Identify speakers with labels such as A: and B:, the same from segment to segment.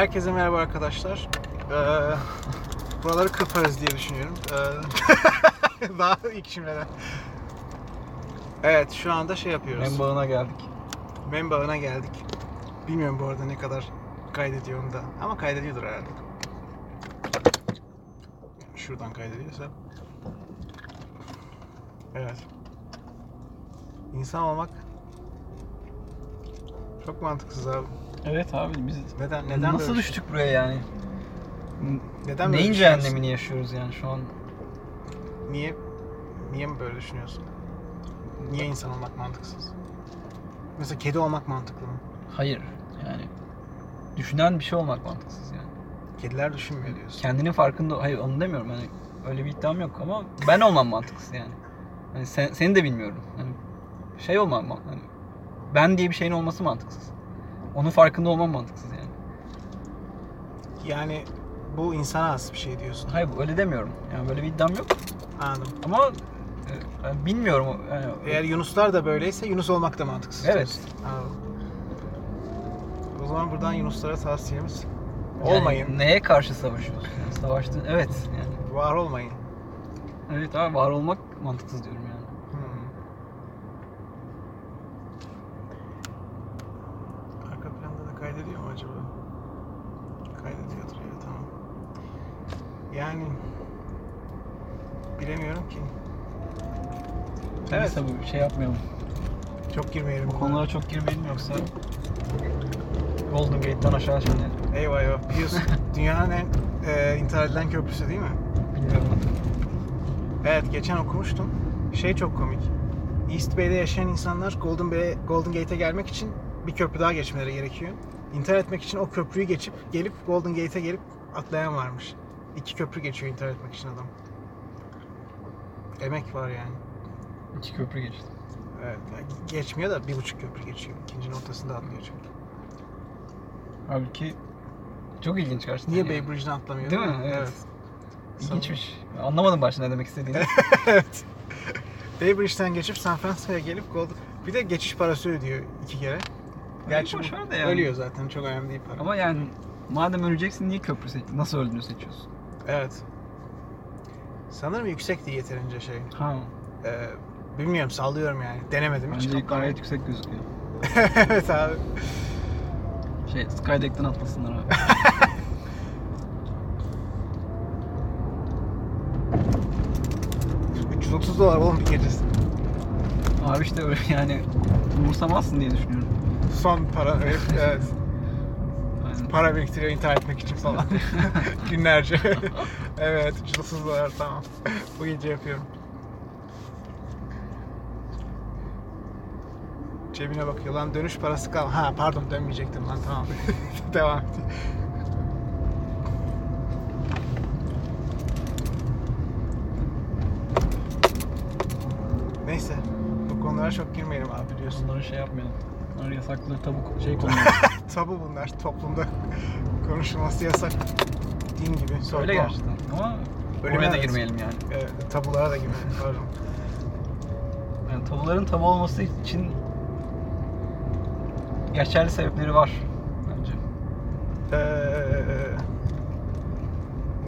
A: Herkese merhaba arkadaşlar. Ee, buraları kırparız diye düşünüyorum. Ee, daha ilk şimdiden. Evet şu anda şey yapıyoruz.
B: En bağına geldik.
A: Mem bağına geldik. Bilmiyorum bu arada ne kadar kaydediyor onu da. Ama kaydediyordur herhalde. Şuradan kaydediyorsa. Evet. İnsan olmak çok mantıksız abi.
B: Evet abi biz
A: Neden neden
B: nasıl
A: şey-
B: düştük buraya yani?
A: Neden
B: Neyin
A: düşünüyorsun?
B: cehennemini yaşıyoruz yani şu an?
A: Niye niye mi böyle düşünüyorsun? Niye insan olmak mantıksız? Mesela kedi olmak mantıklı mı?
B: Hayır yani düşünen bir şey olmak mantıksız yani.
A: Kediler düşünmüyor diyorsun.
B: Kendinin farkında hayır onu demiyorum hani öyle bir iddiam yok ama ben olmam mantıksız yani. Hani sen, seni de bilmiyorum. Hani şey olmam hani ben diye bir şeyin olması mantıksız. Onun farkında olmam mantıksız yani.
A: Yani bu insana has bir şey diyorsun.
B: Hayır öyle demiyorum. Yani böyle bir iddiam yok
A: Anladım.
B: ama e, bilmiyorum yani
A: Eğer Yunuslar da böyleyse Yunus olmak da mantıksız.
B: Evet.
A: diyorsun. Anladım. O zaman buradan Yunuslara tavsiyemiz
B: Yani
A: olmayın.
B: neye karşı savaşıyorsun? Yani savaştığın evet yani.
A: Var olmayın.
B: Evet abi var olmak mantıksız diyorum yani.
A: Hmm. Arka planda da kaydediyor mu acaba? Kaydediyordur ya tamam. Yani bilemiyorum ki. Evet.
B: Neyse bu şey yapmayalım.
A: Çok girmeyelim.
B: Bu konulara çok girmeyelim yoksa Golden Gate'den aşağı şimdi
A: Eyvah eyvah. Biliyorsun dünyanın en e, intihar edilen köprüsü değil mi?
B: bilmiyorum.
A: Evet geçen okumuştum. Şey çok komik. East Bay'de yaşayan insanlar Golden Bay, Golden Gate'e gelmek için bir köprü daha geçmeleri gerekiyor. İntihar etmek için o köprüyü geçip gelip Golden Gate'e gelip atlayan varmış. İki köprü geçiyor intihar etmek için adam. Emek var yani.
B: İki köprü geçti.
A: Evet, yani geçmiyor da bir buçuk köprü geçiyor. İkincinin ortasında atlıyor çünkü.
B: Halbuki çok ilginç gerçekten.
A: Niye
B: yani.
A: Bay Bridge'den atlamıyor?
B: Değil mi? Evet.
A: Evet.
B: İlginçmiş. Anlamadım başta ne demek istediğini.
A: evet. Bay Bridge'den geçip San Francisco'ya gelip Golden... Bir de geçiş parası ödüyor iki kere. Gerçi
B: boş ver de yani.
A: ölüyor zaten çok önemli değil para.
B: Ama yani madem öleceksin niye köprü seç nasıl öldüğünü seçiyorsun?
A: Evet. Sanırım yüksekti yeterince şey.
B: Ha.
A: Ee, bilmiyorum sallıyorum yani. Denemedim hiç.
B: Bence gayet yüksek gözüküyor.
A: evet abi.
B: Şey Skydeck'ten atlasınlar abi.
A: ...330 dolar oğlum bir gecesi.
B: abi işte öyle yani umursamazsın diye düşünüyorum.
A: Son para evet, evet. Para biriktiriyor intihar etmek için falan. Günlerce. evet 330 dolar tamam. Bu gece yapıyorum. Cebine bakıyor lan dönüş parası kal. Ha pardon dönmeyecektim lan tamam. Devam et. Neyse. Bu konulara çok girmeyelim abi biliyorsun.
B: Bunları şey yapmayalım. Bunları yasaklı tavuk şey konuyor.
A: Tabu bunlar toplumda konuşulması yasak. Din gibi.
B: Öyle
A: sorgulama.
B: gerçekten. Ama
A: Ölüme evet.
B: girmeyelim yani.
A: Evet, tabulara da girmeyelim pardon.
B: Yani tabuların tabu olması için geçerli sebepleri var bence.
A: Ee,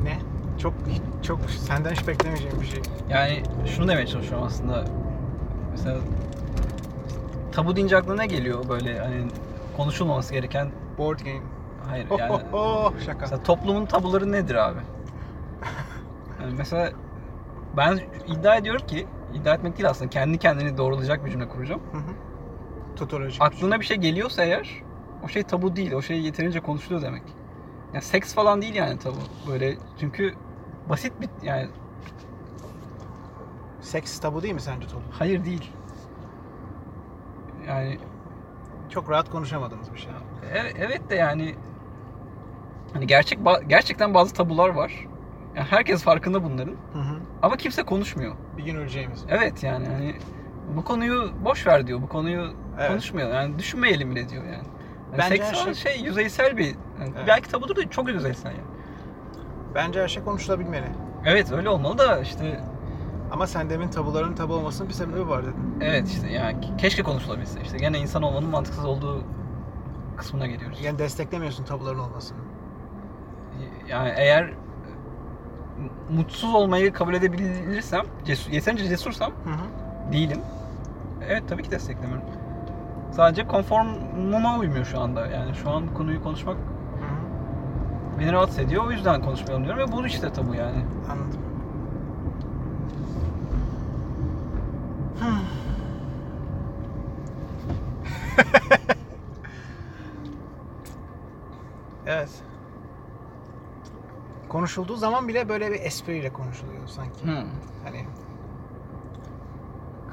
A: ne? Çok çok senden hiç beklemeyeceğim bir şey.
B: Yani şunu demeye çalışıyorum aslında. Mesela tabu deyince aklına ne geliyor böyle hani konuşulmaması gereken
A: Board game.
B: hayır
A: Oh,
B: yani
A: oh, oh, şaka.
B: mesela toplumun tabuları nedir abi? Yani mesela ben iddia ediyorum ki iddia etmek değil aslında kendi kendini doğrulayacak bir cümle kuracağım.
A: Hı hı. Totolojik.
B: Aklına bir şey geliyorsa eğer o şey tabu değil. O şey yeterince konuşuluyor demek. Yani seks falan değil yani tabu. Böyle çünkü basit bir yani
A: Seks tabu değil mi sence Tolu?
B: hayır değil. Yani
A: Çok rahat konuşamadığımız bir şey.
B: e- evet de yani hani gerçek gerçekten bazı tabular var. Yani herkes farkında bunların
A: Hı hı.
B: ama kimse konuşmuyor.
A: Bir gün öleceğimiz.
B: Evet yani hani bu konuyu boş ver diyor. Bu konuyu
A: Evet.
B: konuşmuyor. Yani düşünmeyelim bile diyor yani. yani
A: Bence
B: seks
A: her şey-
B: şey yüzeysel bir yani
A: Evet.
B: belki tabudur da çok yüzeysel yani.
A: Bence her şey konuşulabilmeli.
B: Evet öyle olmalı da işte
A: Ama sen demin tabuların tabu olmasının bir sebebi var dedin.
B: evet işte yani keşke konuşulabilse. İşte gene insan olmanın mantıksız olduğu kısmına geliyoruz.
A: Yani desteklemiyorsun tabuların olmasını.
B: Yani eğer mutsuz olmayı kabul edebilirsem, cesur, yeterince cesursam
A: Hı hı.
B: değilim. Evet tabii ki desteklemiyorum. Sadece konformuma uymuyor şu anda. Yani şu an konuyu konuşmak
A: Hı hı.
B: beni rahatsız ediyor. O yüzden konuşmayalım diyorum ve bu işte tabu yani.
A: Anladım. Hmm. evet. Konuşulduğu zaman bile böyle bir espriyle konuşuluyor sanki.
B: Hı.
A: Hani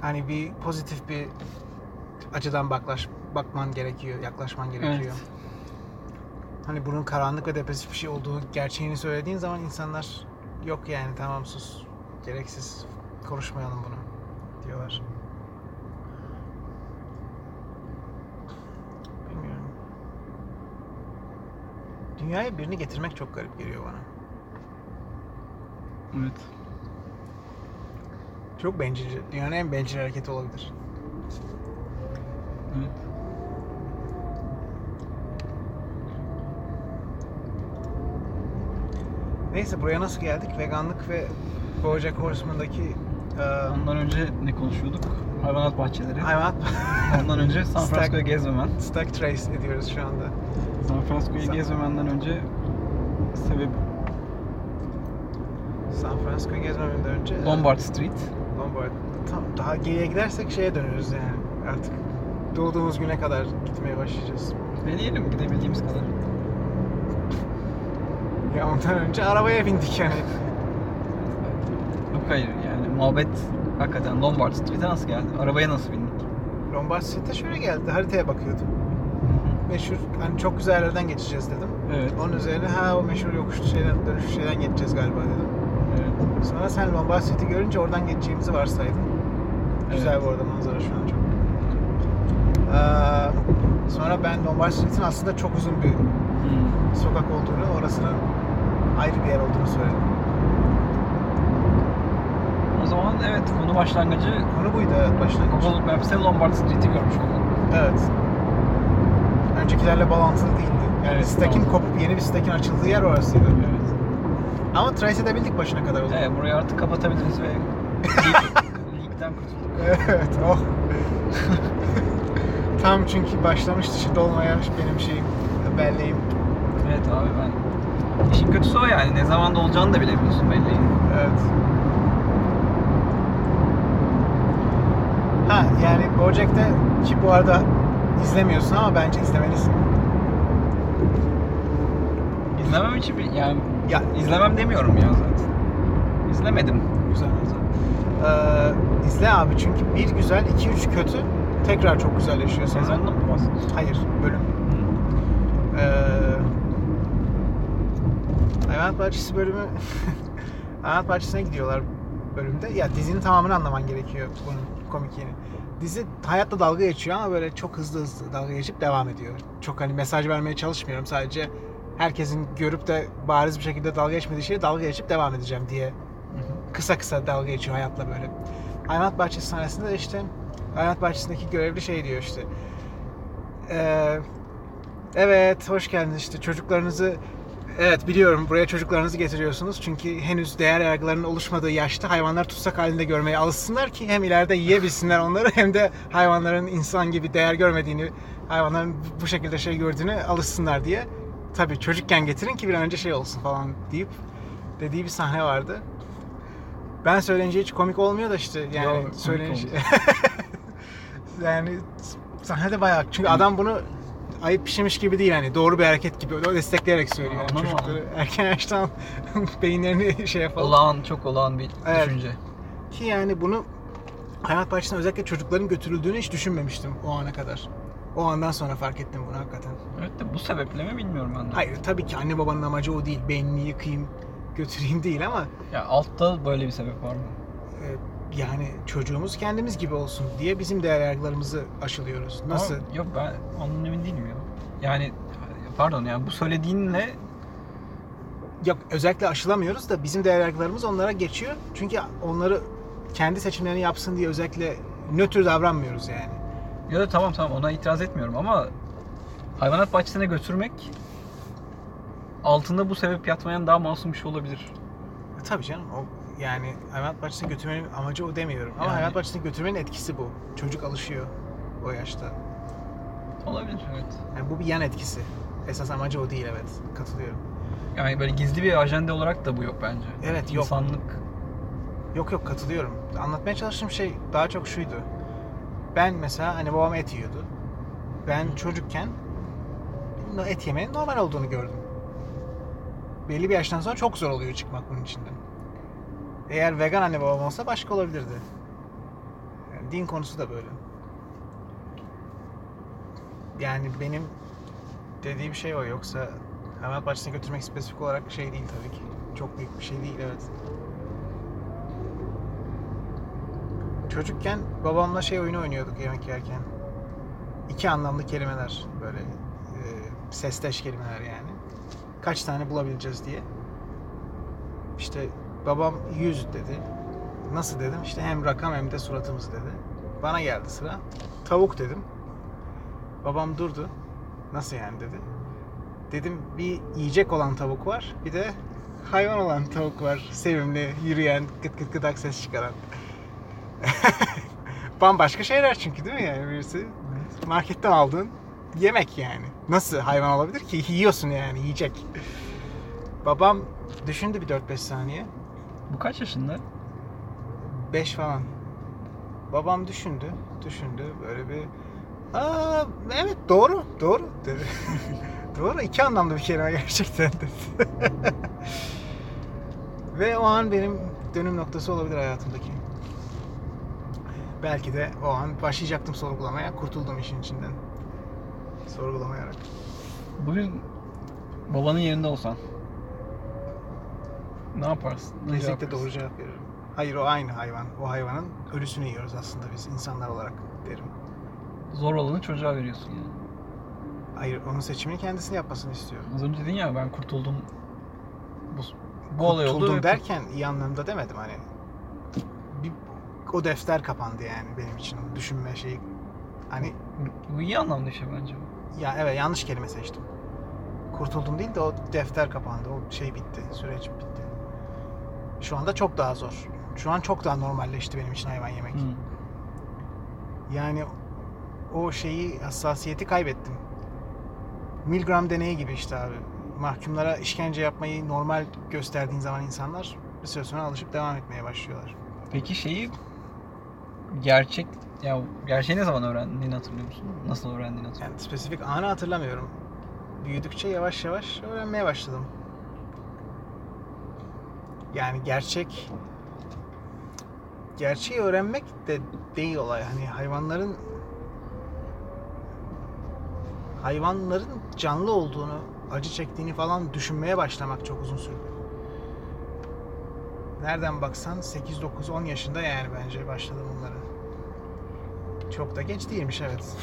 A: hani bir pozitif bir açıdan baklaş bakman gerekiyor, yaklaşman gerekiyor.
B: Evet.
A: Hani bunun karanlık ve depresif bir şey olduğu gerçeğini söylediğin zaman insanlar yok yani tamam sus. Gereksiz konuşmayalım bunu diyorlar. Bilmiyorum. Dünyaya birini getirmek çok garip geliyor bana.
B: Evet.
A: Çok bencilce. Dünyanın en bencil hareketi olabilir.
B: Evet.
A: Neyse buraya nasıl geldik? Veganlık ve BoJack Horseman'daki e,
B: Ondan önce ne konuşuyorduk? Hayvanat bahçeleri.
A: hayvanat
B: Ondan önce San
A: Stack-
B: Francisco'ya gezmemen.
A: stack trace ediyoruz şu anda.
B: San Francisco'yu
A: San-
B: gezmemenden önce sebep
A: San Francisco'yu gezmemden önce
B: Lombard Street.
A: Lombard. Tam daha geriye gidersek şeye dönüyoruz yani artık. Doğduğumuz güne kadar gitmeye başlayacağız.
B: Deneyelim gidebildiğimiz kadar.
A: Ya ondan önce arabaya bindik yani.
B: Muhabbet hakikaten Lombard Street'e nasıl geldi? Arabaya nasıl bindik?
A: Lombard Street'e şöyle geldi. Haritaya bakıyordum. Meşhur hani çok güzel yerlerden geçeceğiz dedim.
B: Evet.
A: Onun üzerine ha o meşhur yokuşlu şeyden dönüşlü şeyden geçeceğiz galiba dedim.
B: Evet.
A: Sonra sen Lombard Street'i görünce oradan geçeceğimizi varsaydın. Güzel
B: Evet.
A: bu arada manzara şu an çok. Ee, sonra ben Lombard Street'in aslında çok uzun bir
B: Hmm.
A: sokak olduğunu, orasının ayrı bir yer olduğunu söyledim.
B: O zaman evet konu başlangıcı
A: Konu buydu evet başlangıç.
B: Google Maps'te Lombard Street'i görmüş olduk.
A: Evet. Öncekilerle bağlantılı değildi. Yani
B: Evet,
A: stack'in
B: tamam.
A: kopup yeni bir stack'in açıldığı yer orasıydı.
B: Evet.
A: Ama trace edebildik başına kadar o zaman.
B: Evet burayı artık kapatabiliriz ve leak'ten kurtulduk.
A: Evet, oh. Tam çünkü başlamıştı şimdi olmaya benim şeyim, belleğim.
B: Evet abi ben İşin kötüsü o yani. Ne zamanda olacağını da bilemiyorsun belli.
A: Evet. Ha yani Bojack'te ki bu arada izlemiyorsun ama bence izlemelisin.
B: İzlemem için bir, yani
A: Ya
B: izlemem demiyorum ya zaten. İzlemedim.
A: güzel güzel. Ee, izle abi çünkü bir güzel, iki üç kötü tekrar çok güzelleşiyor sonra.
B: Sezonda mı bahsediyorsun?
A: Hayır, bölüm. Ee, Hayvanat Bahçesi bölümü Hayvanat Bahçesi'ne gidiyorlar bölümde. Ya dizinin tamamını anlaman gerekiyor bunun komik yeni. Dizi hayatta dalga geçiyor ama böyle çok hızlı hızlı dalga geçip devam ediyor. Çok hani mesaj vermeye çalışmıyorum. Sadece herkesin görüp de bariz bir şekilde dalga geçmediği şeye dalga geçip devam edeceğim diye kısa kısa dalga geçiyor hayatla böyle. Hayvanat bahçesi sahnesinde de işte hayvanat bahçesindeki görevli şey diyor işte. Eee evet hoş geldiniz işte çocuklarınızı Evet biliyorum buraya çocuklarınızı getiriyorsunuz çünkü henüz değer yargılarının oluşmadığı yaşta hayvanlar tutsak halinde görmeye alışsınlar ki hem ileride yiyebilsinler onları hem de hayvanların insan gibi değer görmediğini, hayvanların bu şekilde şey gördüğünü alışsınlar diye. Tabii çocukken getirin ki bir an önce şey olsun falan deyip dediği bir sahne vardı. Ben söyleyince hiç komik olmuyor da işte yani
B: Yo,
A: söyleyince yani sahnede bayağı çünkü adam bunu ayıp bir şeymiş gibi değil hani doğru bir hareket gibi o destekleyerek söylüyor. Yani
B: Anladım
A: çocukları erken yaştan beyinlerini şey yapalım.
B: Olağan, çok olağan bir
A: Evet.
B: düşünce.
A: Ki yani bunu hayat bahçesine özellikle çocukların götürüldüğünü hiç düşünmemiştim o ana kadar. O andan sonra fark ettim bunu hakikaten.
B: Evet de bu sebeple mi bilmiyorum ben de.
A: Hayır tabii ki anne babanın amacı o değil. Beynini yıkayım, götüreyim değil ama
B: Ya altta böyle bir sebep var mı?
A: e, yani çocuğumuz kendimiz gibi olsun diye bizim değer yargılarımızı aşılıyoruz. Nasıl?
B: Ama yok ben onun emin değilim ya. Yani pardon yani bu söylediğinle
A: Yok özellikle aşılamıyoruz da bizim değer yargılarımız onlara geçiyor. Çünkü onları kendi seçimlerini yapsın diye özellikle nötr davranmıyoruz yani.
B: ya da tamam tamam ona itiraz etmiyorum ama hayvanat bahçesine götürmek altında bu sebep yatmayan daha masum bir şey olabilir.
A: E, tabii canım o yani hayvanat bahçesine götürmenin amacı o demiyorum. Ama
B: Yani-
A: hayvanat bahçesine götürmenin etkisi bu. Çocuk alışıyor o yaşta.
B: Olabilir evet.
A: Yani bu bir yan etkisi. Esas amacı o değil evet. Katılıyorum.
B: Yani böyle gizli bir ajanda olarak da bu yok bence.
A: Evet, yok.
B: İnsanlık
A: Yok yok katılıyorum. Anlatmaya çalıştığım şey daha çok şuydu. Ben mesela hani babam et yiyordu. Ben çocukken et yemenin normal olduğunu gördüm. Belli bir yaştan sonra çok zor oluyor çıkmak bunun içinden. Eğer vegan anne babam olsa başka olabilirdi. Yani din konusu da böyle. Yani benim dediğim şey o yoksa hayvanat bahçesine götürmek spesifik olarak şey değil tabii ki. Çok büyük bir şey değil evet. Çocukken babamla şey oyunu oynuyorduk yemek yerken. İki anlamlı kelimeler böyle e, sesteş kelimeler yani. Kaç tane bulabileceğiz diye. İşte babam 100 dedi. Nasıl dedim? İşte hem rakam hem de suratımız dedi. Bana geldi sıra. Tavuk dedim. Babam durdu. Nasıl yani dedi. Dedim bir yiyecek olan tavuk var. Bir de hayvan olan tavuk var. Sevimli, yürüyen, gıt gıt gıdak ses çıkaran. Bambaşka şeyler çünkü değil mi yani birisi? Marketten aldığın yemek yani. Nasıl hayvan olabilir ki? Yiyorsun yani yiyecek. Babam düşündü bir 4-5 saniye.
B: Bu kaç yaşında?
A: 5 falan. Babam düşündü, düşündü böyle bir Aa, evet doğru, doğru dedi. doğru, iki anlamda bir kelime gerçekten dedi. Ve o an benim dönüm noktası olabilir hayatımdaki. Belki de o an başlayacaktım sorgulamaya, kurtuldum işin içinden. Sorgulamayarak.
B: Bugün babanın yerinde olsan ne yaparsın? Ne
A: Kesinlikle
B: verirsin?
A: doğru cevap veririm. Hayır o aynı hayvan. O hayvanın ölüsünü yiyoruz aslında biz insanlar olarak derim.
B: Zor olanı çocuğa veriyorsun yani.
A: Hayır onun seçimini kendisini yapmasını istiyorum.
B: Az önce dedin ya ben kurtuldum. Bu, bu olay oldu.
A: Kurtuldum derken iyi anlamda demedim hani. Bir, o defter kapandı yani benim için o düşünme şeyi. Hani
B: Bu iyi anlamda şey bence.
A: ya evet yanlış kelime seçtim. Kurtuldum değil de o defter kapandı. O şey bitti. Süreç bitti. Şu anda çok daha zor. Şu an çok daha normalleşti benim için hayvan yemek.
B: Hı.
A: Yani o şeyi hassasiyeti kaybettim. Milgram deneyi gibi işte abi. Mahkumlara işkence yapmayı normal gösterdiğin zaman insanlar bir süre sonra alışıp devam etmeye başlıyorlar.
B: Peki şeyi gerçek ya gerçeği ne zaman öğrendiğini hatırlıyor musun? Nasıl öğrendiğini hatırlıyor
A: Yani spesifik anı hatırlamıyorum. Büyüdükçe yavaş yavaş öğrenmeye başladım. Yani gerçek gerçeği öğrenmek de değil olay. Hani hayvanların hayvanların canlı olduğunu, acı çektiğini falan düşünmeye başlamak çok uzun sürdü. Nereden baksan 8 9 10 yaşında yani bence başladım bunları. Çok da geç değilmiş evet.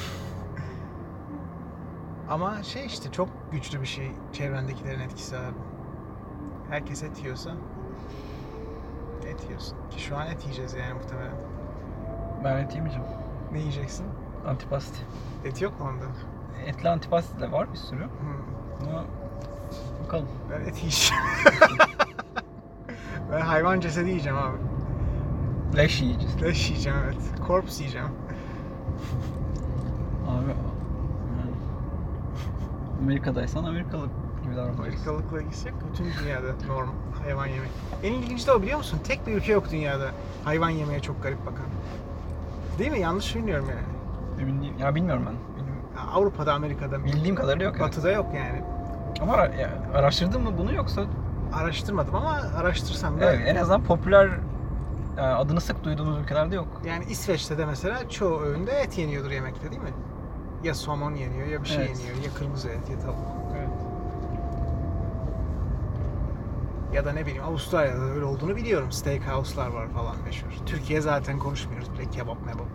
A: Ama şey işte çok güçlü bir şey çevrendekilerin etkisi abi. Herkes et yiyorsa et yiyorsun. Ki şu an et yiyeceğiz yani muhtemelen.
B: Ben et yemeyeceğim.
A: Ne yiyeceksin?
B: Antipasti.
A: Et yok mu onda?
B: Etli antipasti de var bir sürü.
A: Hmm,
B: Ama bakalım.
A: ben et yiyeceğim. ben hayvan cesedi yiyeceğim abi.
B: Leş yiyeceğiz.
A: Leş yiyeceğim evet. Korpus yiyeceğim.
B: Abi yani Amerika'daysan Amerikalı gibi davranacaksın.
A: Amerikalıkla gitsek bütün dünyada norm hayvan yemek. En ilginci de o biliyor musun? Tek bir ülke yok dünyada hayvan yemeye çok garip bakan. Değil mi? Yanlış bilmiyorum yani.
B: Emin değilim. Ya bilmiyorum ben. Bilmiyorum.
A: Avrupa'da, Amerika'da,
B: Bildiğim kadarıyla yok. evet.
A: Batı'da yok yani.
B: Ama ara- ya, araştırdın mı bunu yoksa
A: Araştırmadım ama araştırsam da
B: evet, en azından popüler yani adını sık duyduğumuz ülkelerde yok.
A: yani İsveç'te de mesela çoğu öğünde et yeniyordur yemekte değil mi? Ya somon yeniyor ya bir şey
B: Evet.
A: yeniyor ya kırmızı et ya tavuk.
B: Evet.
A: Ya da ne bileyim Avustralya'da öyle olduğunu biliyorum. Steakhouse'lar var falan meşhur. Türkiye zaten konuşmuyoruz bile kebap mebap.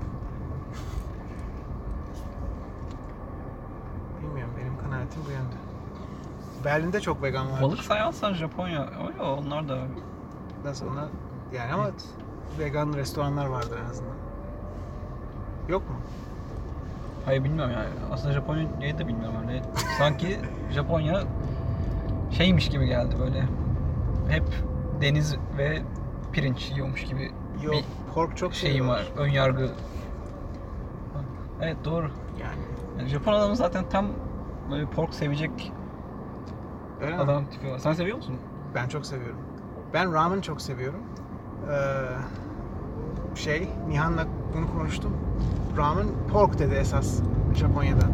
A: Bilmiyorum benim kanaatim bu yönde. Berlin'de çok vegan var.
B: Balık sayarsan Japonya, öyle onlar da
A: Nasıl ona? Yani ama vegan restoranlar vardır en azından. Yok mu?
B: Hayır bilmiyorum yani. Aslında Japonya'yı da bilmiyorum öyle. Sanki Japonya şeymiş gibi geldi böyle. Hep deniz ve pirinç yiyormuş gibi
A: Yok,
B: bir
A: pork çok
B: şeyim
A: seviyorlar.
B: var. Ön yargı. Evet doğru.
A: Yani
B: Yani Japon adamı zaten tam böyle pork sevecek
A: öyle mi?
B: adam tipi var. Sen seviyor musun?
A: Ben çok seviyorum. Ben ramen çok seviyorum. Ee, şey, Nihan'la bunu konuştum. Ramen pork dedi esas Japonya'da.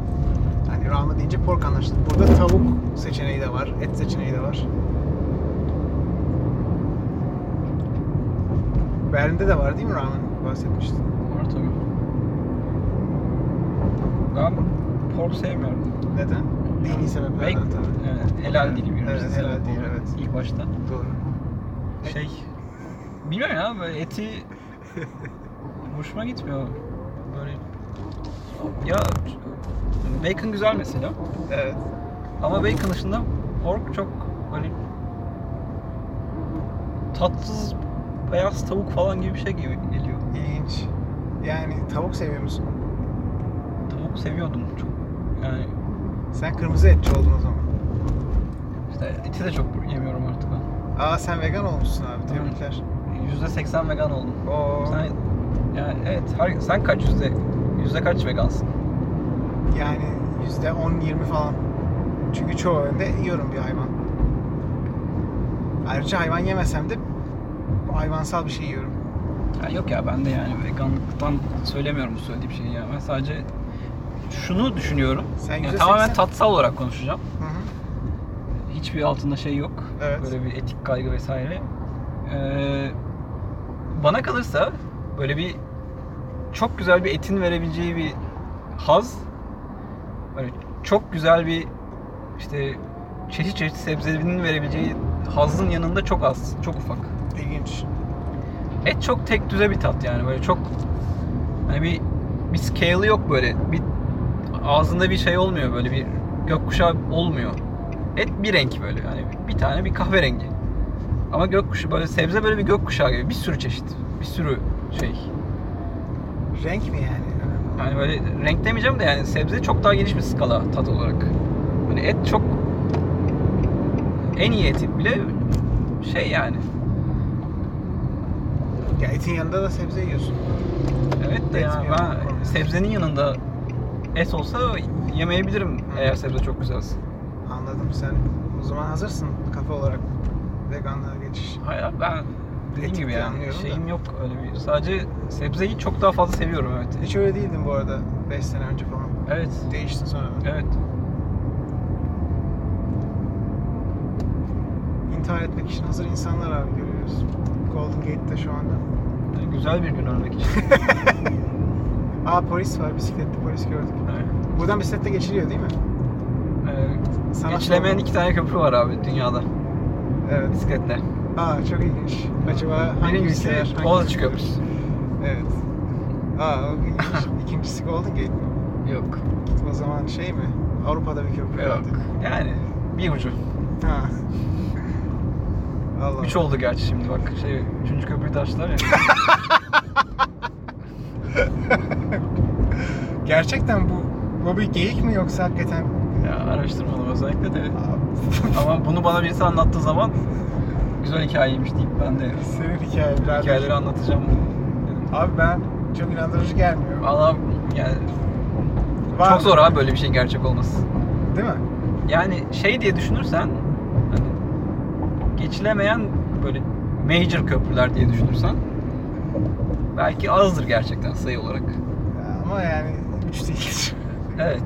A: Hani ramen deyince pork anlaşılır. Burada tavuk seçeneği de var, et seçeneği de var. Berlin'de de var değil mi ramen? Bahsetmiştin.
B: Var tabii. Ben pork sevmiyorum.
A: Neden? Dini sebeplerden tabii.
B: evet, helal değil bir
A: Evet,
B: sebep
A: helal değil,
B: olarak
A: evet.
B: İlk başta.
A: Doğru.
B: Şey, bilmiyorum ya böyle eti hoşuma gitmiyor. Böyle ya bacon güzel mesela
A: Evet.
B: ama bacon dışında pork çok böyle tatsız beyaz tavuk falan gibi bir şey gibi geliyor.
A: İlginç. Yani tavuk seviyor musun?
B: Tavuk seviyordum çok. Yani
A: Sen kırmızı etçi oldun o zaman.
B: işte eti de çok yemiyorum artık ben.
A: Aa sen vegan olmuşsun abi. Tebrikler.
B: %80 vegan oldum.
A: Oo.
B: Sen yani evet her, sen kaç yüzde yüzde kaç vegansın?
A: Yani yüzde 10-20 falan. Çünkü çoğu öğünde yiyorum bir hayvan. Ayrıca hayvan yemesem de hayvansal bir şey yiyorum.
B: Ya yok ya ben de yani veganlıktan söylemiyorum bu söylediğim şeyi ya. Ben sadece şunu düşünüyorum.
A: Sen
B: Yani tamamen tatsal olarak konuşacağım.
A: Hı hı.
B: Hiçbir altında şey yok.
A: Evet.
B: Böyle bir etik kaygı vesaire. Ee, bana kalırsa böyle bir çok güzel bir etin verebileceği bir haz böyle çok güzel bir işte çeşit çeşit sebzenin verebileceği hazın yanında çok az, çok ufak.
A: İlginç.
B: Et çok tek düze bir tat yani böyle çok hani bir bir scale'ı yok böyle bir ağzında bir şey olmuyor böyle bir gökkuşağı olmuyor. Et bir renk böyle yani bir tane bir kahverengi. Ama gökkuşağı böyle sebze böyle bir gökkuşağı gibi bir sürü çeşit, bir sürü şey.
A: Renk mi yani?
B: Yani böyle renk demeyeceğim de yani sebze çok daha geniş bir skala tat olarak. Hani et çok en iyi eti bile şey yani.
A: Ya etin yanında da sebze yiyorsun.
B: Evet de
A: Et
B: ya
A: mi
B: ben sebzenin yanında et olsa yemeyebilirim eğer sebze çok güzelse.
A: Anladım. Sen o zaman hazırsın kafa olarak veganlığa geçiş.
B: Hayır abi, ben dediğim
A: Etik
B: gibi yani
A: anlıyorum da.
B: şeyim yok öyle bir. Sadece sebzeyi çok daha fazla seviyorum evet.
A: Hiç öyle değildin bu arada 5 sene önce falan.
B: Evet.
A: Değiştin sonra.
B: Evet.
A: İntihar etmek için hazır insanlar abi görüyoruz. Golden Gate'de şu anda.
B: Yani güzel bir gün örnek için.
A: Aa polis var, bisikletli polis gördük.
B: Evet.
A: Buradan bisikletle geçiliyor değil mi?
B: Ee,
A: Sana
B: geçilemeyen iki tane köprü var abi dünyada
A: Evet.
B: bisikletle.
A: Aa çok ilginç. Acaba hangi
B: Birincisi Boğaziçi? Köprüsü.
A: Evet. Aa o ilginç. İkincisi Golden Gate mi?
B: Yok.
A: O zaman şey mi? Avrupa'da bir köprü
B: Yok.
A: herhalde.
B: Yani bir ucu.
A: Ha. Allah.
B: Üç oldu gerçi şimdi bak şey üçüncü köprüyü de açtılar ya.
A: Gerçekten bu bu bir geyik mi yoksa hakikaten?
B: ya araştırmadım özellikle de. Ama bunu bana birisi anlattığı zaman güzel hikayeymiş deyip ben de
A: Senin hikaye birader.
B: hikayeleri anlatacağım. dedim.
A: Abi ben çok inandırıcı gelmiyor.
B: Valla yani
A: Var.
B: çok zor abi böyle bir şey gerçek olması.
A: Değil mi?
B: Yani şey diye düşünürsen geçilemeyen böyle major köprüler diye düşünürsen belki azdır gerçekten sayı olarak.
A: Ama yani üç değil.
B: Evet.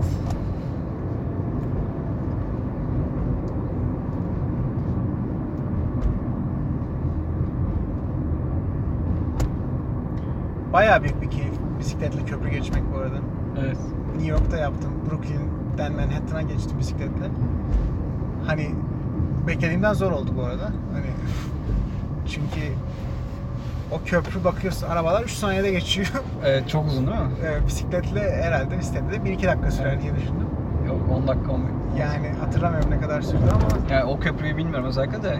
A: Bayağı büyük bir keyif bisikletle köprü geçmek bu arada.
B: Evet.
A: New York'ta yaptım. Brooklyn'den Manhattan'a geçtim bisikletle. Hani beklediğimden zor oldu bu arada. Hani çünkü o köprü bakıyorsun arabalar 3 saniyede geçiyor.
B: Evet çok uzun değil mi?
A: Ee, bisikletle herhalde bisikletle de 1-2 dakika sürer
B: Evet.
A: diye düşündüm.
B: Yok 10 dakika olmuyor.
A: Yani hatırlamıyorum ne kadar sürdü ama
B: Yani o köprüyü bilmiyorum özellikle de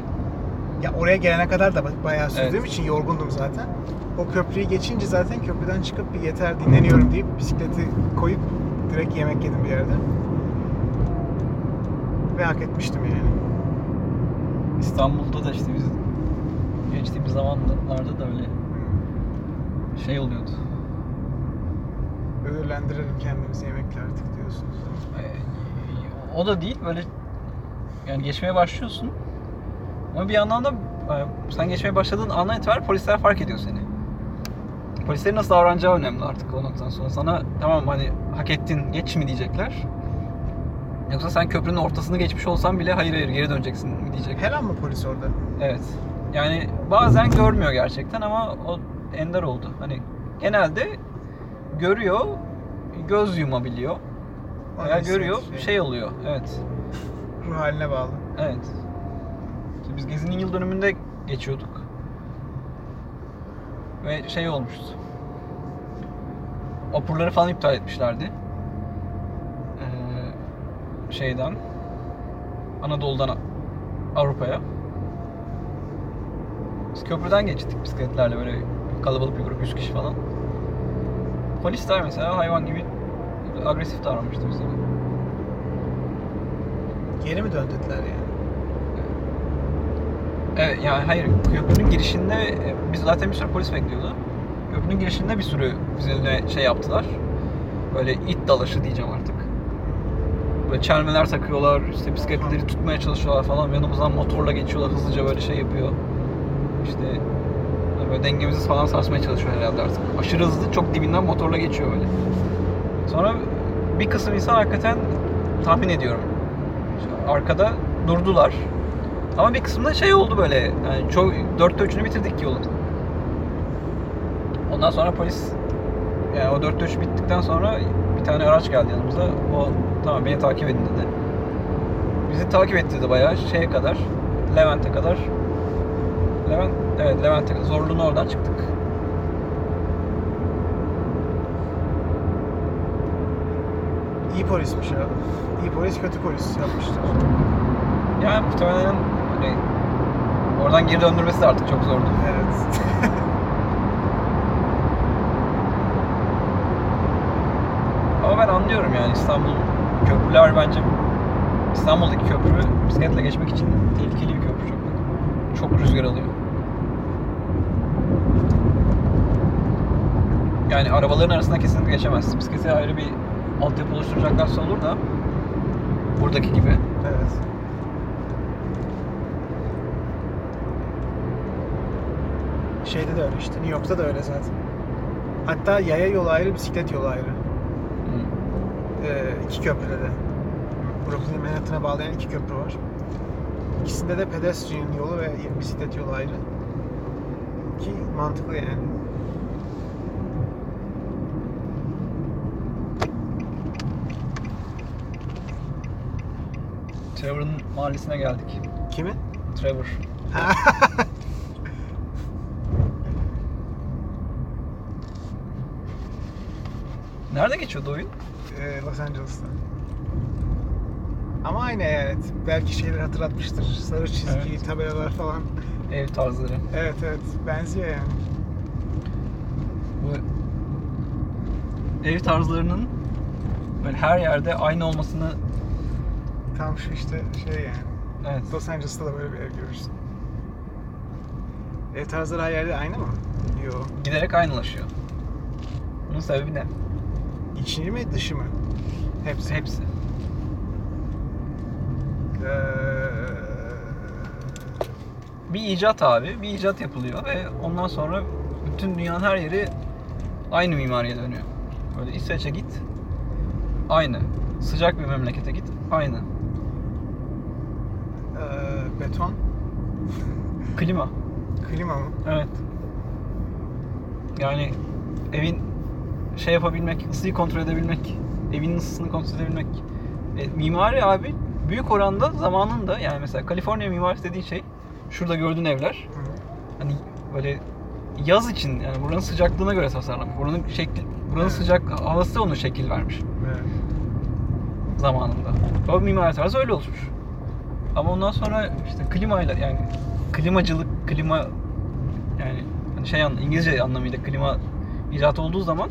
A: ya oraya gelene kadar da ba- bayağı sürdüğüm
B: Evet.
A: için yorgundum zaten. O köprüyü geçince zaten köprüden çıkıp bir yeter dinleniyorum deyip bisikleti koyup direkt yemek yedim bir yerde. Ve hak etmiştim yani.
B: İstanbul'da da işte biz geçtiğimiz zamanlarda da öyle şey oluyordu.
A: Ödüllendirelim kendimizi yemekle artık diyorsunuz.
B: Ee, o da değil böyle yani geçmeye başlıyorsun ama bir yandan da e, sen geçmeye başladığın andan itibaren polisler fark ediyor seni. Polislerin nasıl davranacağı önemli artık o noktadan sonra. Sana tamam hani hak ettin geç mi diyecekler. Yoksa sen köprünün ortasını geçmiş olsan bile hayır hayır geri döneceksin mi diyecekler.
A: Her an mı polis orada?
B: Evet. Yani bazen görmüyor gerçekten ama o ender oldu. Hani genelde görüyor, göz yumabiliyor.
A: Onu
B: Veya görüyor,
A: hissediyor.
B: şey oluyor. Evet.
A: Ruh haline bağlı.
B: Evet. İşte biz Gezi'nin yıl dönümünde geçiyorduk. Ve şey olmuştu. Vapurları falan iptal etmişlerdi. Şeyden Anadolu'dan Avrupa'ya. Biz köprüden geçtik bisikletlerle böyle kalabalık bir grup 100 kişi falan. Polisler mesela hayvan gibi agresif davranmıştı bize.
A: Geri mi döndüler yani?
B: Evet yani hayır köprünün girişinde biz zaten bir sürü polis bekliyordu. Köprünün girişinde bir sürü bizimle şey yaptılar. Böyle it dalaşı diyeceğim artık. Böyle çelmeler takıyorlar, işte bisikletleri tutmaya çalışıyorlar falan. Yanımızdan motorla geçiyorlar, hızlıca böyle şey yapıyor. İşte böyle dengemizi falan sarsmaya çalışıyor herhalde artık. Aşırı hızlı, çok dibinden motorla geçiyor böyle. Sonra bir kısım insan hakikaten tahmin ediyorum. işte Arkada durdular. Ama bir kısmında şey oldu böyle. Yani çok dörtte üçünü bitirdik yolun. Ondan sonra polis yani o dörtte üç bittikten sonra bir tane araç geldi yanımıza. O tamam beni takip edin dedi. Bizi takip ettirdi bayağı şeye kadar. Levent'e kadar. Levent, evet Levent'e kadar. Zorlu'nun oradan çıktık.
A: İyi polismiş ya. İyi polis kötü polis yapmışlar.
B: Yani muhtemelen hani oradan geri döndürmesi de artık çok zordu.
A: Evet.
B: Anlıyorum yani İstanbul köprüler bence İstanbul'daki köprü bisikletle geçmek için tehlikeli bir köprü çok. Çok rüzgar alıyor. Yani arabaların arasında kesinlikle geçemez. Bisiklete ayrı bir altyapı oluşturacaklarsa olur da buradaki gibi.
A: evet. Şeyde de öyle işte. New York'ta da öyle zaten. Hatta yaya yolu ayrı, bisiklet yolu ayrı. İki köprüde de. Brooklyn Manhattan'a bağlayan iki köprü var. İkisinde de pedestrian yolu ve bisiklet yolu ayrı. Ki mantıklı yani.
B: Trevor'ın mahallesine geldik.
A: Kimin?
B: Trevor. Nerede geçiyordu oyun?
A: Ee, Los Angeles'ta. Ama aynı eyalet. Belki şeyler hatırlatmıştır. Sarı çizgi,
B: Evet.
A: tabelalar falan.
B: Ev tarzları.
A: Evet evet. Benziyor yani.
B: Bu ev tarzlarının böyle her yerde aynı olmasını
A: Tam şu işte şey yani.
B: evet
A: Los Angeles'ta da böyle bir ev görürsün. Ev tarzları her yerde aynı mı? Yok.
B: giderek aynılaşıyor. Bunun sebebi ne?
A: İçini mi dışı mı? Hepsi.
B: Hepsi.
A: Ee,
B: Bir icat abi, bir icat yapılıyor ve ondan sonra bütün dünyanın her yeri aynı mimariye dönüyor. Böyle İsveç'e git, aynı. Sıcak bir memlekete git, aynı.
A: ee, beton.
B: Klima.
A: Klima mı?
B: Evet. Yani evin şey yapabilmek, ısıyı kontrol edebilmek, evin ısısını kontrol edebilmek. E, mimari abi büyük oranda zamanında yani mesela Kaliforniya mimarisi dediğin şey şurada gördüğün evler hani böyle yaz için yani buranın sıcaklığına göre tasarlanmış. Buranın şekli, buranın
A: Evet.
B: sıcak havası ona şekil vermiş
A: Evet.
B: zamanında. O mimari tarzı öyle oluşmuş. Ama ondan sonra işte klimayla yani klimacılık, klima yani hani şey anla, İngilizce anlamıyla klima icat olduğu zaman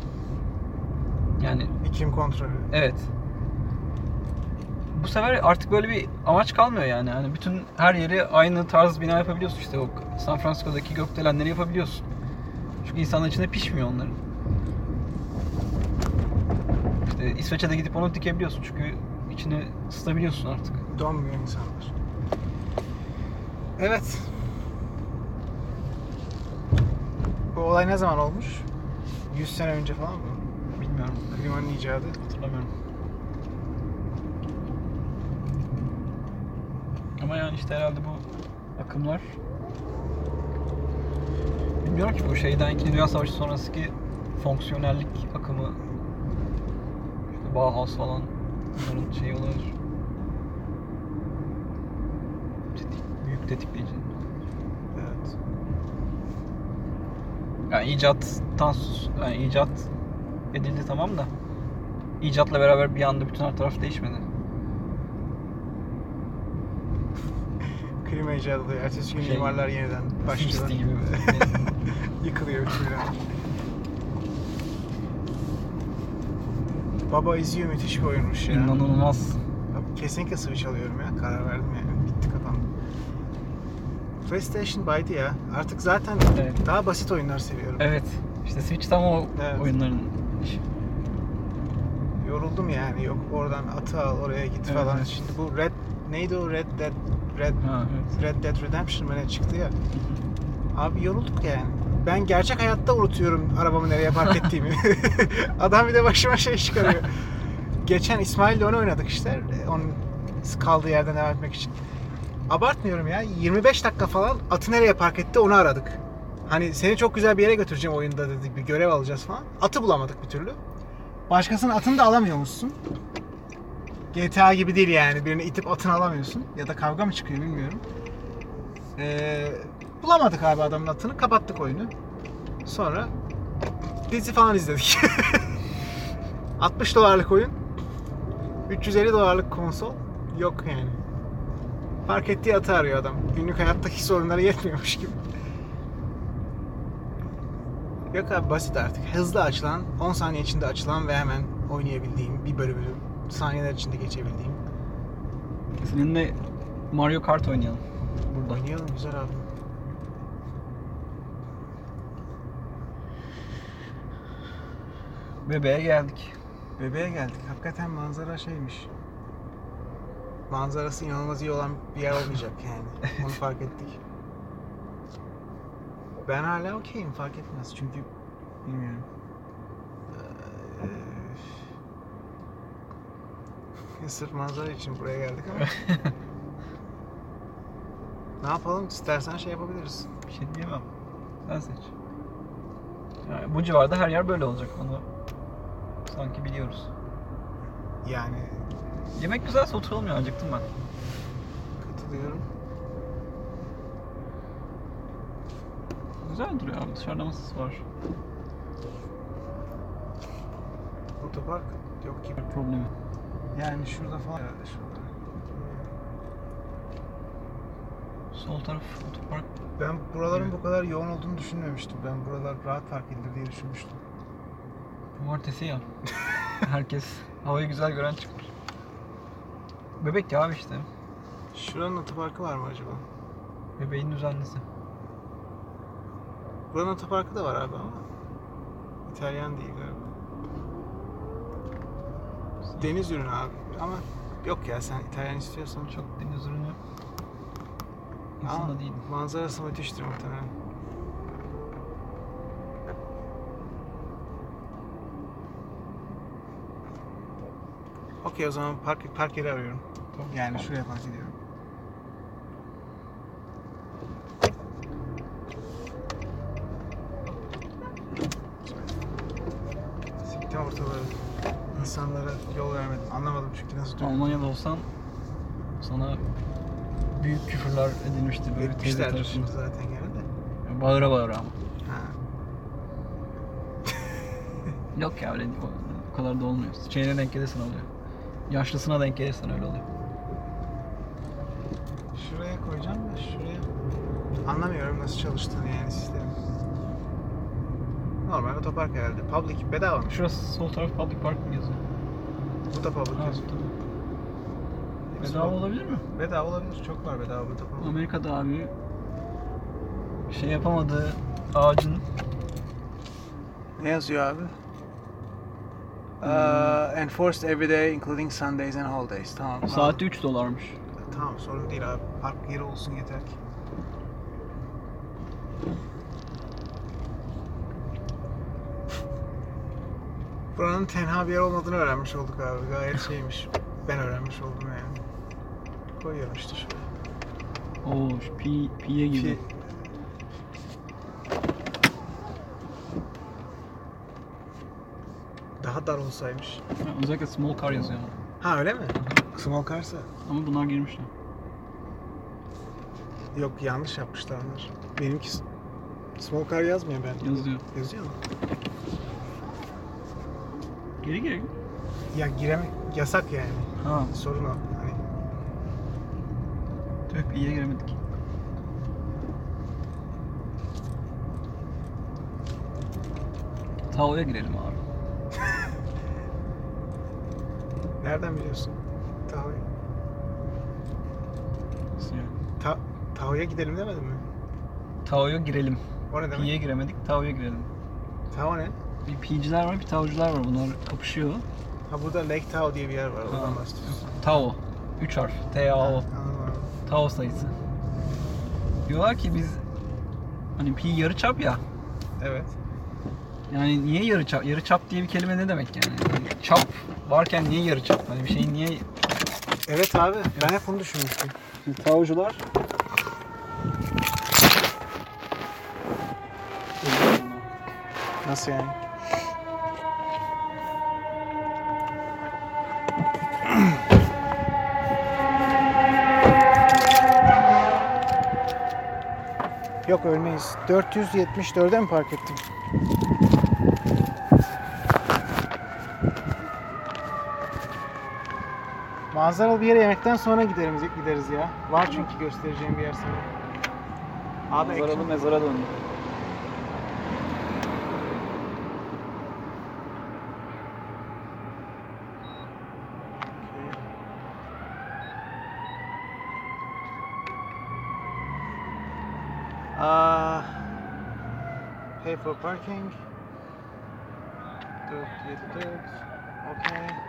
B: yani
A: İklim kontrolü.
B: evet bu sefer artık böyle bir amaç kalmıyor yani. Hani bütün her yeri aynı tarz bina yapabiliyorsun işte o San Francisco'daki gökdelenleri yapabiliyorsun. Çünkü insanlar içinde pişmiyor onların. İşte İsveç'e de gidip onu dikebiliyorsun çünkü içini ısıtabiliyorsun artık.
A: Donmuyor insanlar. Evet. Bu olay ne zaman olmuş? 100 sene önce falan mı?
B: Bilmiyorum.
A: Klimanın icadı.
B: Hatırlamıyorum. Ama yani işte herhalde bu akımlar bilmiyorum ki bu şeyden 2. Dünya Savaşı sonrasındaki fonksiyonellik akımı işte Bauhaus falan bunların şeyi olabilir. Tetik- büyük tetikleyici.
A: Evet.
B: Yani icattan yani icat edildi tamam da icatla beraber bir anda bütün her taraf değişmedi.
A: Klima icadı oluyor. Ertesi gün
B: Şey,
A: mimarlar yeniden başlıyor.
B: Gibi.
A: Yıkılıyor bina. Baba izliyor müthiş bir oyunmuş ya.
B: İnanılmaz.
A: Abi Kesinlikle Switch alıyorum ya. Karar verdim yani. Bitti kafam. PlayStation baydı ya. Artık zaten
B: Evet.
A: daha basit oyunlar seviyorum.
B: Evet. İşte Switch tam o
A: Evet.
B: oyunların.
A: Yoruldum yani. Yok oradan atı al oraya git
B: Evet,
A: falan. Şimdi bu Red neydi o Red Dead Red
B: Ha, evet.
A: Red Dead Redemption mı ne çıktı ya. Abi yorulduk yani. Ben gerçek hayatta unutuyorum arabamı nereye park ettiğimi. Adam bir de başıma şey çıkarıyor. Geçen İsmail'le onu oynadık işte. Onun kaldığı yerden devam etmek için. Abartmıyorum ya. 25 dakika falan atı nereye park etti onu aradık. Hani seni çok güzel bir yere götüreceğim oyunda dedik. Bir görev alacağız falan. Atı bulamadık bir türlü. Başkasının atını da alamıyormuşsun. GTA gibi değil yani. Birini itip atını alamıyorsun. Ya da kavga mı çıkıyor bilmiyorum. Ee, bulamadık abi adamın atını. Kapattık oyunu. Sonra dizi falan izledik. 60 dolarlık oyun. 350 dolarlık konsol. Yok yani. Fark ettiği atı arıyor adam. Günlük hayattaki sorunları yetmiyormuş gibi. Yok abi basit artık. Hızlı açılan, 10 saniye içinde açılan ve hemen oynayabildiğim bir bölümü saniyeler içinde geçebildiğim.
B: Seninle Mario Kart oynayalım. Burada.
A: Oynayalım güzel abi.
B: Bebeğe geldik.
A: Bebeğe geldik. Hakikaten manzara şeymiş. Manzarası inanılmaz iyi olan bir yer olmayacak yani. Onu fark ettik. Ben hala okeyim fark etmez çünkü bilmiyorum. Ee, Sırf manzara için buraya geldik ama. ne yapalım? İstersen şey yapabiliriz.
B: Bir şey diyemem. Sen seç. Yani bu civarda her yer böyle olacak. Onu sanki biliyoruz.
A: Yani
B: Yemek güzelse oturalım ya. Acıktım ben.
A: katılıyorum.
B: Güzel duruyor abi. Dışarıda masası var.
A: Otopark yok gibi.
B: Bir problemi.
A: Yani şurada falan herhalde şurada.
B: Sol taraf otopark.
A: Ben buraların
B: Evet.
A: bu kadar yoğun olduğunu düşünmemiştim. Ben buralar rahat park edilir diye düşünmüştüm.
B: Cumartesi ya. Herkes havayı güzel gören çıkmış. Bebek ya abi işte.
A: Şuranın otoparkı var mı acaba?
B: Bebeğin düzenlisi.
A: Buranın otoparkı da var abi ama. İtalyan değil galiba. Deniz ürünü abi ama yok ya sen İtalyan istiyorsan çok.
B: Deniz ürünü.
A: Ama
B: İnsan da değil.
A: manzarası müthiştir muhtemelen. Okey o zaman park, park yeri arıyorum.
B: Tamam.
A: Yani şuraya park ediyorum.
B: Olsan sana büyük küfürler edilmiştir böyle
A: Etmişlerdir şimdi zaten gene de.
B: Bağıra bağıra ama.
A: Ha.
B: Yok ya öyle o, o kadar da olmuyor. Şeyine denk gelirsen oluyor. Yaşlısına denk gelirsen öyle oluyor.
A: Şuraya koyacağım da şuraya anlamıyorum nasıl çalıştığını yani sistemin. Normal otopark herhalde. Public bedava mı?
B: Şurası sol taraf public park mı yazıyor?
A: Bu da public
B: Ha,
A: yazıyor.
B: tabii. Bedava olabilir mi?
A: Bedava olabilir. Çok var bedava falan.
B: Amerika'da abi şey yapamadığı ağacın
A: Ne yazıyor abi? Uh, enforced every day including Sundays and holidays. Tamam. tamam.
B: saati 3 dolarmış.
A: Tamam sorun değil abi. Park yeri olsun yeter ki. Buranın tenha bir yer olmadığını öğrenmiş olduk abi. Gayet şeymiş. Ben öğrenmiş oldum yani. Koyuyorum işte şöyle.
B: Oo, şu pi, piye gibi.
A: Pi- Daha dar olsaymış.
B: Ha, özellikle small car yazıyor.
A: Ha öyle mi? Small car'sa.
B: Ama bunlar girmişler.
A: Yok yanlış yapmışlar onlar. Benimki small car yazmıyor ben.
B: Yazıyor.
A: Yazıyor mu?
B: Geri geri.
A: Ya giremek yasak yani.
B: Ha,
A: Sorun o.
B: Tüh piye giremedik. Tao'ya girelim abi.
A: nereden biliyorsun? Tao'ya.
B: Nasıl yani?
A: Ta Tao'ya gidelim demedin mi?
B: Tao'ya girelim.
A: O ne demek?
B: Pi'ye giremedik, Tao'ya girelim.
A: Tao ne?
B: Bir Pi'ciler var, bir Tao'cular var. Bunlar kapışıyor.
A: Ha burada Lake Tao diye bir yer var. Oradan bahsediyorsun.
B: Tao. 3 harf. T-A-O.
A: Anladım.
B: Tao sayısı. Diyorlar ki biz hani pi yarıçap ya.
A: Evet.
B: Yani niye yarıçap? Yarıçap diye bir kelime ne demek yani? Yani çap varken niye yarıçap? Hani bir şeyin niye
A: Evet abi. Ben hep bunu düşünmüştüm.
B: Şimdi
A: Nasıl yani? Yok ölmeyiz. 474'e mi park ettim? Manzaralı bir yere yemekten sonra gideriz, gideriz ya. Var çünkü göstereceğim bir yer sana. Abi ekran-
B: mezara döndü.
A: for parking. Okay.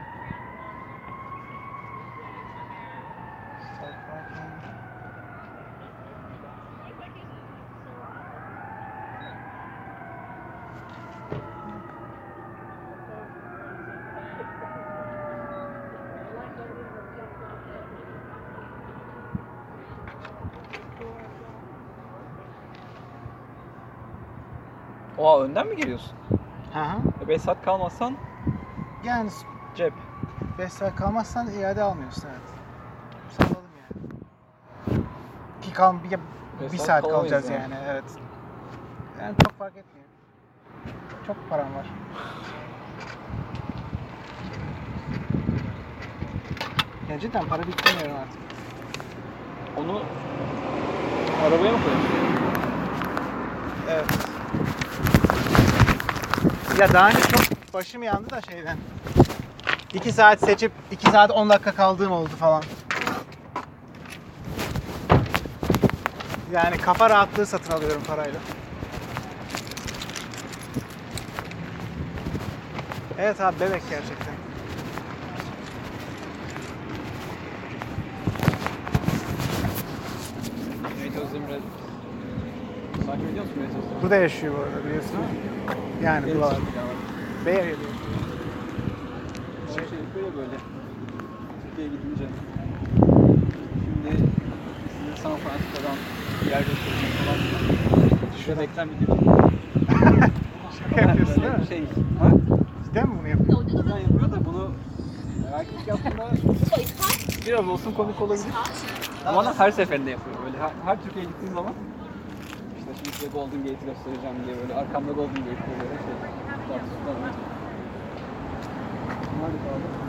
B: Oha önden mi geliyorsun?
A: Hı hı.
B: 5 saat kalmazsan
A: Yani
B: cep.
A: 5 saat kalmazsan iade almıyorsun evet. Salladım yani. Ki kal bir,
B: Beş
A: bir
B: saat
A: saat
B: kalamayız
A: kalacağız
B: yani.
A: yani. evet. Yani çok fark etmiyor. Çok param var. Ya cidden para bitirmiyorum artık.
B: Onu arabaya mı koyuyorsun?
A: Evet. Ya daha önce çok başım yandı da şeyden. 2 saat seçip 2 saat 10 dakika kaldığım oldu falan. Yani kafa rahatlığı satın alıyorum parayla. Evet abi bebek gerçekten.
B: Takip ediyor musun Özdemir?
A: Burada yaşıyor bu arada biliyorsun. Yani buralar. Bay Area'da.
B: Şey, şey yapıyor ya böyle. Türkiye'ye gidince. Şimdi size San Francisco'dan bir yer göstereceğim falan. Şurada reklam video.
A: Şaka yapıyorsun değil mi?
B: Şey, ha?
A: Cidden mi bunu yapıyorsun?
B: Güzel yapıyor da bunu erkek yaptığında biraz olsun komik olabilir. Ama her seferinde yapıyor. Böyle her, her Türkiye'ye gittiğim zaman size Golden Gate'i göstereceğim diye böyle arkamda Golden Gate böyle şey. Nerede kaldı?